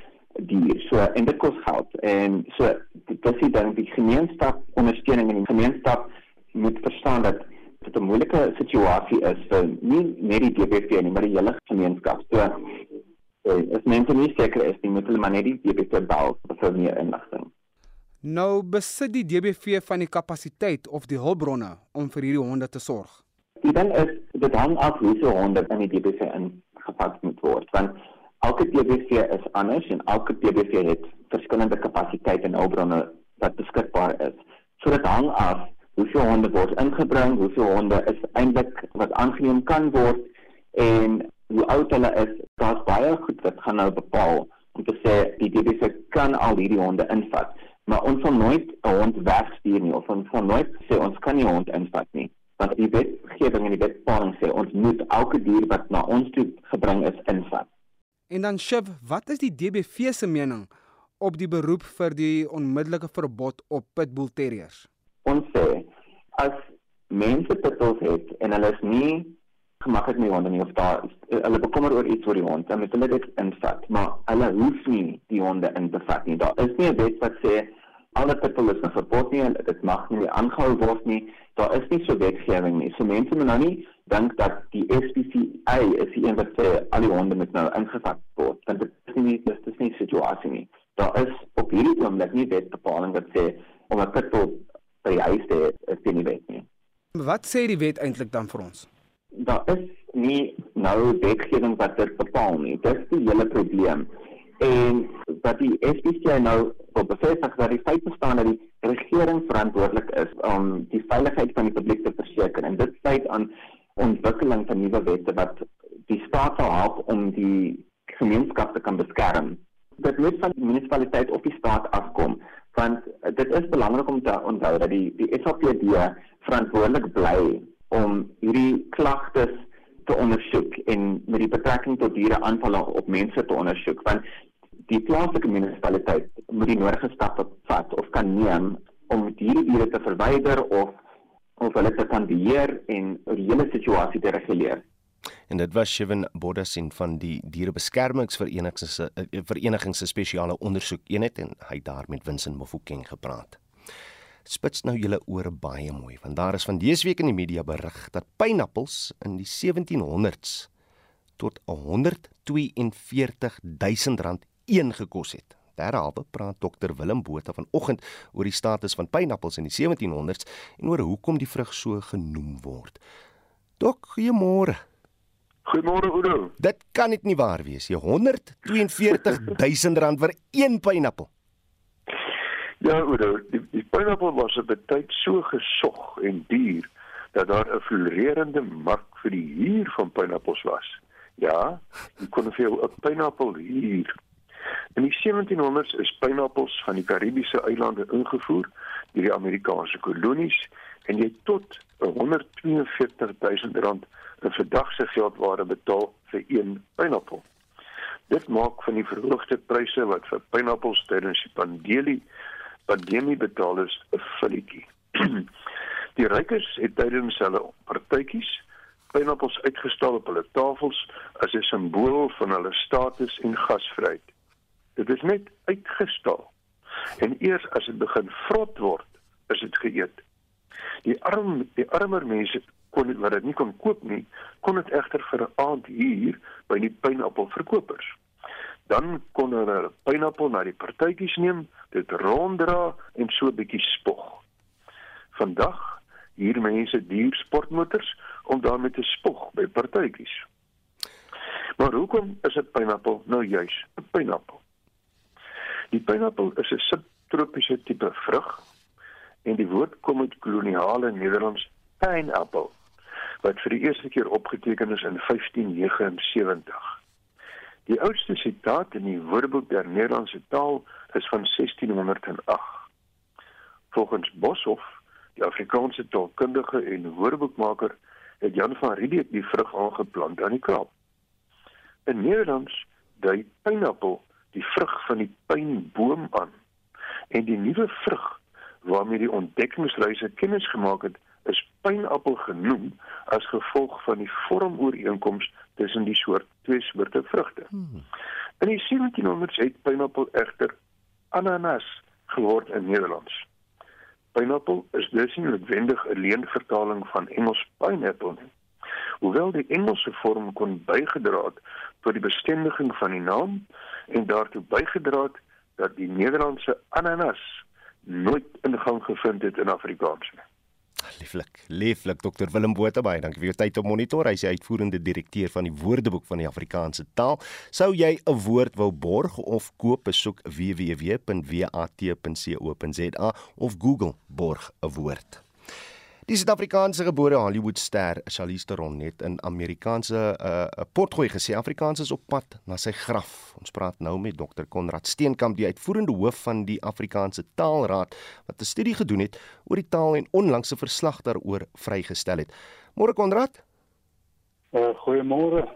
dier. So en dit kos geld. En so dit is die ding die gemeenskap ondersteuning en die gemeenskap moet verstaan dat dit 'n moeilike situasie is vir nie net die DBV nie, maar die hele gemeenskap. So eh, as mense nie seker is nie, moet hulle maar net die DBV bel vir meer inligting. Nou besit die DBV van die kapasiteit of die hulpbronne om vir hierdie honde te sorg. Die ding is dit hang af hoe se honde in die DBV ingepas moet word want elke DBV is anders en elke DBV het verskillende kapasiteite en hulpbronne wat beskikbaar is. So dit hang af hoeveel honde word ingebring, hoeveel honde is eintlik wat aangeneem kan word en hoe oud hulle is. Daar's baie goed wat gaan nou bepaal om te sê die DBV kan al hierdie honde invat, maar ons sal nooit 'n hond wegstuur nie of ons sal nooit sê ons kan nie 'n hond invat nie want die wetgewing en die wetpaling sê ons moet elke dier wat na ons toe gebring is invat. En dan Shiv, wat is die DBV se mening op die beroep vir die onmiddellike verbod op pitbull terriers? Ons sê as mense pitbulls het en hulle is nie gemaklik met honde nie of daar hulle bekommer oor iets oor die hond, dan moet hulle dit invat, maar hulle hoef nie die honde in te vat nie. Daar is nie 'n wet wat sê alle pitbull is verbod nie en dit mag nie aangehou word nie daar is nie so wetgewing nie. So mense moet nou nie dink dat die SPCA is die een wat sê al die honde moet nou ingevat word. Want dit is nie dit is nie 'n situasie nie. Daar is op hierdie oomblik nie wetbepaling wat sê om 'n pitbull by die huis te is nie wet nie. Wat sê die wet eintlik dan vir ons? Daar is nie nou wetgewing wat dit bepaal nie. Dis die hele probleem. En wat die SPCA nou wil bevestig dat die feit bestaan dat die regering verantwoordelik is om die veiligheid van die publiek te verseker en dit sluit aan ontwikkeling van nuwe wette wat die staat sal help om die gemeenskap te kan beskerm. Dit moet van die munisipaliteit of die staat afkom want dit is belangrik om te onthou dat die die SAPD verantwoordelik bly om hierdie klagtes te ondersoek en met die betrekking tot diere aanvalle op mense te ondersoek want die plaaslike munisipaliteit moet die nodige stappe vat of kan neem om hierdie diere te verwyder of of hulle te kan beheer en die hele situasie te reguleer. En dit was Shivan Bodasin van die Dierebeskermingsvereniging se eh, vereniging se spesiale ondersoekeenheid en hy daar met Vincent Mofokeng gepraat. Spits nou julle ore baie mooi want daar is van dese week in die media berig dat pynappels in die 1700s tot 142 000 rand een gekos het. Derhalwe praat dokter Willem Botha vanoggend oor die status van pynappels in die 1700s en oor hoekom die vrug so genoem word. Dok, goeiemôre. Goeiemôre Oudo. Dit kan net nie waar wees nie. 142 000 rand vir een pynappel. Ja, Oudo, die, die pynappel was op 'n tyd so gesog en duur dat daar 'n floreerende mark vir die huur van pynappels was. Ja, jy kon vir 'n pynappel huur. In die 1700s is pynappels van die Karibiese eilande ingevoer deur die Amerikaanse kolonies en jy tot 142 000 rand in verdagse geldware betaal vir een pynappel. Dit maak van die verhoogde pryse wat vir pynappels tydens die pandemie pandemie betaal is 'n filletjie. (clears throat) die rykers het tydens hulle partytjies pynappels uitgestal op hulle tafels as 'n simbool van hulle status en gasvryheid. Dit is net uitgestal. En eers as dit begin vrot word, is dit geëet. Die arm die armer mense kon dit wat dit nie kon koop nie, kon dit egter vir 'n aand hier by die pynappelverkopers. Dan kon hulle 'n pynappel na die partytjies neem, dit ronddra en so 'n bietjie spog. Vandag hier mense duur sportmotors om daarmee te spog by partytjies. Maar hoekom is 'n pynappel nou juis 'n pynappel? Die pynappel is 'n subtropiese tipe vrug en die woord kom uit koloniale Nederlands pineapple wat vir die eerste keer opgeteken is in 1579. Die oudste sitaat in die Woordeboek der Nederlandse taal is van 1608. Volgens Boshoff, die Afrikaanse taalkundige en woordeboekmaker, het Jan van Riebeeck die vrug aangeplant aan die Kaap. In Nederlands dui pineappel die vrug van die pynboom aan en die nuwe vrug waarmee die ontdekkingsreise kennis gemaak het is pynappel genoem as gevolg van die vormooreenkoms tussen die soort twee soorte vrugte. Hmm. In die 1700s het pynappel egter ananas geword in Nederlands. Pynappel is dus nie noodwendig 'n leenvertaling van Engels pineapple nie. Hoewel die Engelse vorm kon bygedra het tot die bestendiging van die naam en daartoe bygedra het dat die Nederlandse ananas nooit ingang gevind het in Afrikaans nie. Lieflik, lieflik Dr Willem Botha baie dankie vir jou tyd op monitor. Hy is die uitvoerende direkteur van die Woordeboek van die Afrikaanse taal. Sou jy 'n woord wou borg of koop, besoek www.wat.co.za of Google borg 'n woord. Die Suid-Afrikaanse gebore Hollywoodster Charlize Theron het in Amerikaanse 'n uh, uh, portgooi gesê Afrikaans is op pad na sy graf. Ons praat nou met Dr Konrad Steenkamp, die uitvoerende hoof van die Afrikaanse Taalraad wat 'n studie gedoen het oor die taal en onlangs 'n verslag daaroor vrygestel het. Môre Konrad? Uh, Goeiemôre.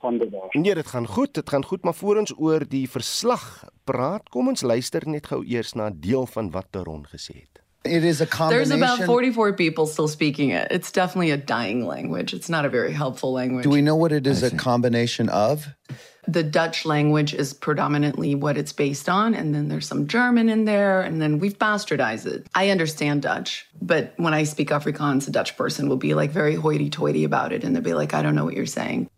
Gaan dit daar? Nee, dit gaan goed. Dit gaan goed, maar voor ons oor die verslag praat, kom ons luister net gou eers na 'n deel van wat Theron gesê het. It is a combination. There's about 44 people still speaking it. It's definitely a dying language. It's not a very helpful language. Do we know what it is a combination of? The Dutch language is predominantly what it's based on, and then there's some German in there, and then we've bastardized it. I understand Dutch, but when I speak Afrikaans, a Dutch person will be like very hoity toity about it, and they'll be like, I don't know what you're saying.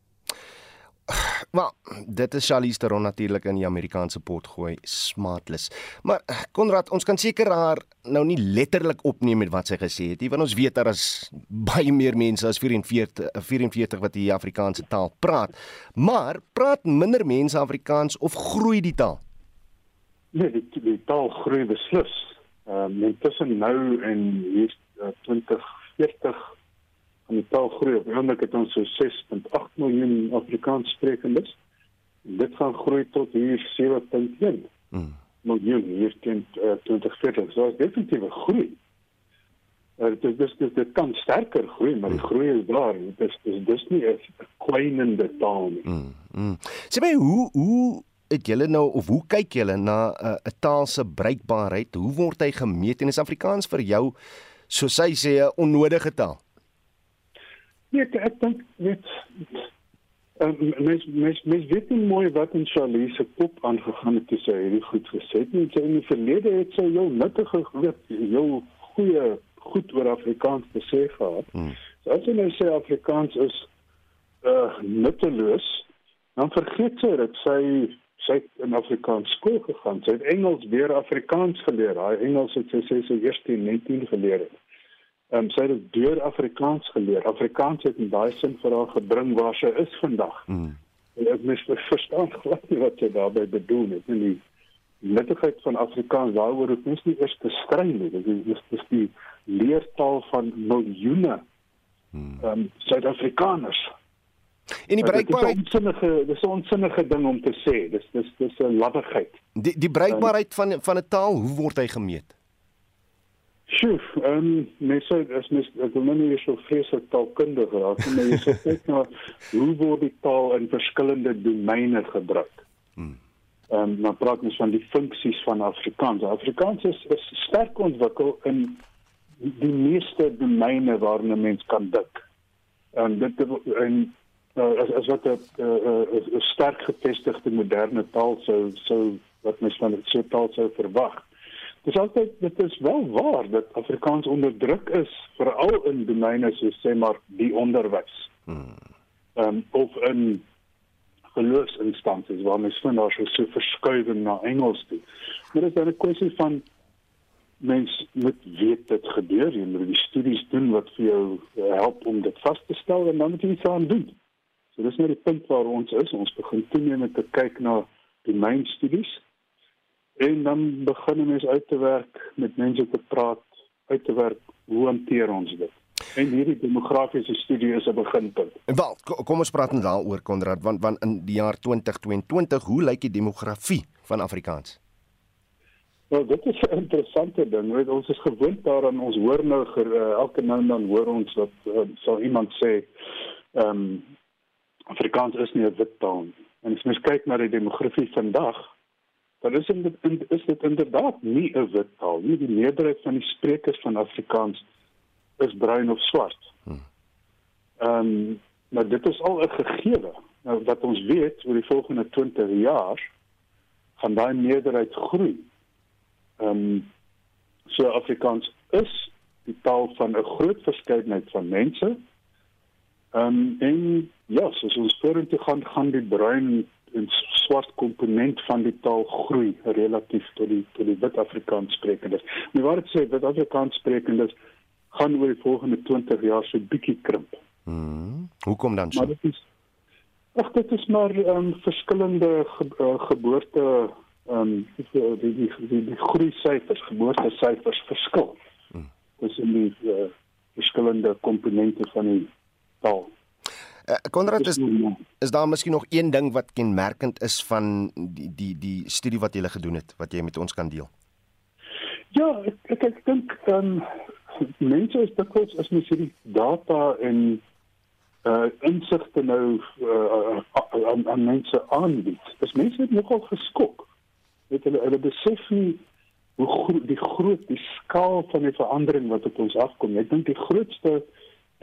Maar dit is Charlize Theron natuurlik in die Amerikaanse pot gooi smartless. Maar Konrad, ons kan seker haar nou nie letterlik opneem met wat sy gesê het nie, want ons weet daar is baie meer mense as 44 44 wat die Afrikaanse taal praat. Maar praat minder mense Afrikaans of groei die taal? Nee, die, die taal groei beslis. Ehm um, intussen nou en hier uh, 2040 van die taal groei. Op oomblik het ons so 6.8 miljoen Afrikaans sprekendes. En dit gaan groei tot hier 7.1 mm. miljoen hier teen uh, 2040. So is definitief 'n groei. Uh, dit is dit dit kan sterker groei, maar die mm. groei is daar. Dit is dis dis nie 'n kwynende taal nie. Mm. Mm. Sê my hoe hoe het julle nou of hoe kyk julle na 'n uh, taal se bruikbaarheid? Hoe word hy gemeet en is Afrikaans vir jou soos hy sê 'n onnodige taal? Ja, ek dink net uh, mens mens mens weet nie mooi wat in Charlie se kop aangegaan het toe sy hierdie goed gesê het nie. Sy in die verlede het sy jou nuttige weet, jou goeie goed oor Afrikaans gesê gehad. Hmm. So as jy nou sê Afrikaans is uh nutteloos, dan vergeet sy dat sy sy het in Afrikaans skool gegaan. Sy het Engels weer Afrikaans geleer. Haar Engels het sy sê sy eerste in 19 geleer het. Ehm um, sy het deur Afrikaans geleer. Afrikaans het in daai sin vir haar gebring waar sy is vandag. Mm. Ek mis verstaan (laughs) glad nie wat sy daarmee bedoel het nie. Die nuttigheid van Afrikaans daaroor het mens nie eers te stry nie. Dit is dis die leertaal van miljoene hmm. ehm um, Suid-Afrikaners. En die bruikbaarheid dis 'n onsinnige dis 'n onsinnige ding om te sê. Dis dis dis 'n laddegheid. Die die bruikbaarheid van van 'n taal, hoe word hy gemeet? Sjoe, ehm um, mense as mens ek wil nou nie so vreeslik taalkundig raak nie, maar jy sê (laughs) net nou hoe word die taal in verskillende domeine gebruik? Hmm. Ehm um, maar praat ons van die funksies van Afrikaans. Afrikaans is, is sterk ontwikkel in die meeste domeine waarin 'n mens kan dink. En dit en uh, as as wat 'n uh, uh, sterk gevestigde moderne taal sou sou wat mens van 'n so taal sou verwag. Dis altyd dit is wel waar dat Afrikaans onder druk is veral in domeine soos sê maar die onderwys. Hmm. Ehm um, of in geloofsinstansies waar mens vind daar so 'n verskuiwing na Engels toe. Maar dit is 'n kwessie van mens moet weet dit gebeur jy moet die studies doen wat vir jou uh, help om dit vas te stel en dan moet jy iets aan doen so dis nou die punt waar ons is ons begin toenemend te kyk na die myn studies en dan begin mense uit te werk met mense te praat uit te werk hoe hanteer ons dit en hierdie demografiese studie is 'n beginpunt wel kom ons praat net daaroor Konrad want want in die jaar 2022 hoe lyk die demografie van Afrikaans Nou dit is 'n interessante ding. Weet, ons is gewoond daaraan ons hoor nou ger, uh, elke nou en dan hoor ons dat uh, sal iemand sê ehm um, Afrikaans is nie 'n wit taal nie. En as mens kyk na die demografie vandag, dan is dit is dit inderdaad nie 'n wit taal nie. Die meerderheid van die sprekers van Afrikaans is bruin of swart. Hmm. Ehm um, maar dit is al 'n gegewe. Nou wat ons weet oor die volgende 20 jaar gaan daai meerderheid groei. Ehm um, so Afrikaans is die taal van 'n groot verskeidenheid van mense. Ehm um, en ja, so as ons vorentoe gaan gaan die bruin en swart komponent van die taal groei relatief tot die tot die wit Afrikaans sprekendes. Maar wat dit sê, wit Afrikaans sprekendes gaan oor die volgende 20 jaar so bietjie krimp. Mhm. Hoekom dan so? Maar dit is Ag dit is maar ehm um, verskillende ge, uh, geboorte ehm um, die die die, die, die groei syfers, geboorte syfers verskil. Hmm. Dis in die uh, verskillende komponente van die taal. Uh, Konrad is is daar miskien nog een ding wat kenmerkend is van die die die studie wat jy gele gedoen het wat jy met ons kan deel? Ja, ek ek, ek dink ehm um, mense is dikwels as mens hierdie data en uh insigte nou uh, aan, aan mense aanbied. Dis mense nogal geskok weet hulle hulle besef nie hoe groot die groot die skaal van die verandering wat op ons afkom. Ek dink die grootste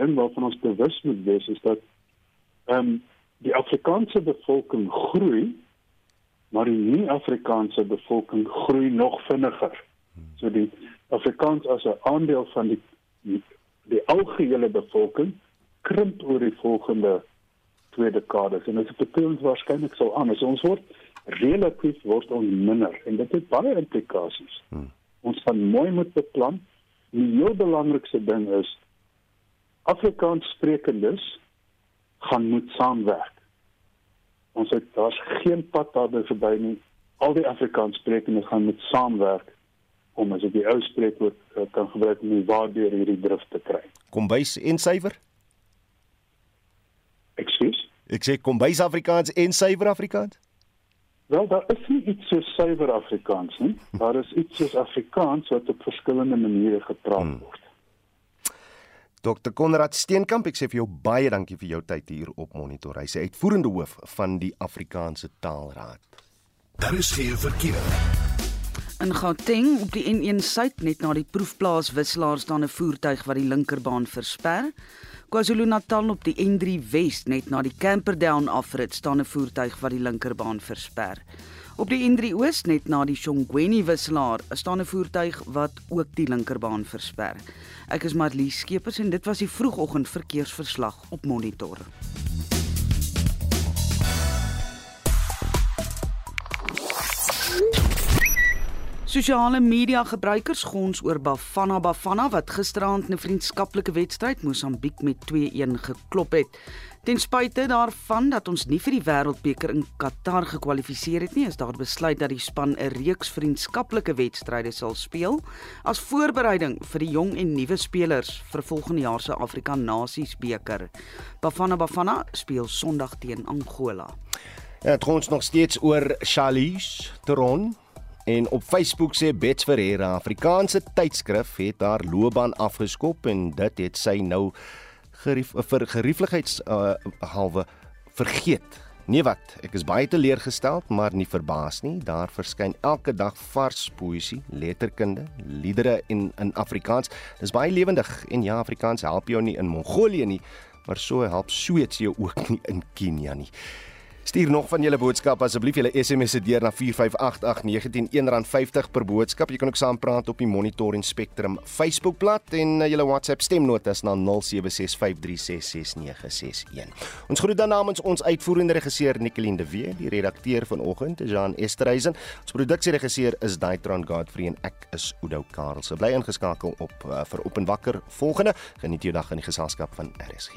ding waarvan ons bewus moet wees is dat ehm um, die Afrikaanse bevolking groei, maar die nie-Afrikaanse bevolking groei nog vinniger. So die Afrikaans as 'n aandeel van die die, die algehele bevolking krimp oor die volgende twee dekades en dit beteken waarskynlik sou anders ons word relatief word ons minder en dit het baie implikasies. Hmm. Ons gaan mooi moet beplan. Die heel belangrikste ding is Afrikaans sprekendes gaan moet saamwerk. Ons het daar's geen pad daarby verby nie. Al die Afrikaans sprekendes gaan moet saamwerk om as ek die ou spreekwoord uh, kan gebruik om waardeur hierdie drif te kry. Kombuis en suiwer? Ekskuus. Ek sê kombuis Afrikaans en suiwer Afrikaans? Wel, daar is nie iets so suiwer Afrikaans nie. Daar is iets soos Afrikaans wat op verskillende maniere gepraat hmm. Dr. Konrad Steenkamp, ek sê vir jou baie dankie vir jou tyd hier op Monitor. Hy sê uitvoerende hoof van die Afrikaanse Taalraad. Daar is hier verkeer. In Gauteng op die N1 suid net na die proefplaas wisselaar staan 'n voertuig wat die linkerbaan versper. KwaZulu-Natal op die N3 Wes net na die Camperdown afrit staan 'n voertuig wat die linkerbaan versper. Op die N3 Oos net na die Shongweni wisselaar staan 'n voertuig wat ook die linkerbaan versper. Ek is Marlies Skeepers en dit was die vroegoggend verkeersverslag op Monitor. Sosiale media gebruikers gons oor Bafana Bafana wat gisteraand 'n vriendskaplike wedstryd Mosambiek met 2-1 geklop het. Ten spyte daarvan dat ons nie vir die Wêreldbeker in Qatar gekwalifiseer het nie, is daar besluit dat die span 'n reeks vriendskaplike wedstryde sal speel as voorbereiding vir die jong en nuwe spelers vir volgende jaar se Afrika Nasies beker. Bafana Bafana speel Sondag teen Angola. Ja, dit ons nog steeds oor Charlies Teron en op Facebook sê Bets Ferreira Afrikaanse tydskrif het haar loopbaan afgeskop en dit het sy nou gerief vir gerieflikheids uh, halwe vergeet. Nee wat, ek is baie teleurgesteld, maar nie verbaas nie. Daar verskyn elke dag vars poësie, letterkunde, liedere in in Afrikaans. Dis baie lewendig en ja, Afrikaans help jou nie in Mongolië nie, maar so help Sweeds jou ook nie in Kenia nie. Stuur nog van julle boodskap asseblief julle SMS se deur na 4588919 R50 per boodskap. Jy kan ook saam praat op die Monitor en Spectrum Facebookblad en uh, julle WhatsApp stemnotas na 0765366961. Ons groet dan namens ons uitvoerende regisseur Nicoline de Wee, die redakteur vanoggend Jean Esterhuizen. Ons produksieregisseur is Daitron Godfrey en ek is Udo Karelse. Bly ingeskakel op uh, vir Op en Wakker volgende. Geniet jou dag in die geselskap van RSG.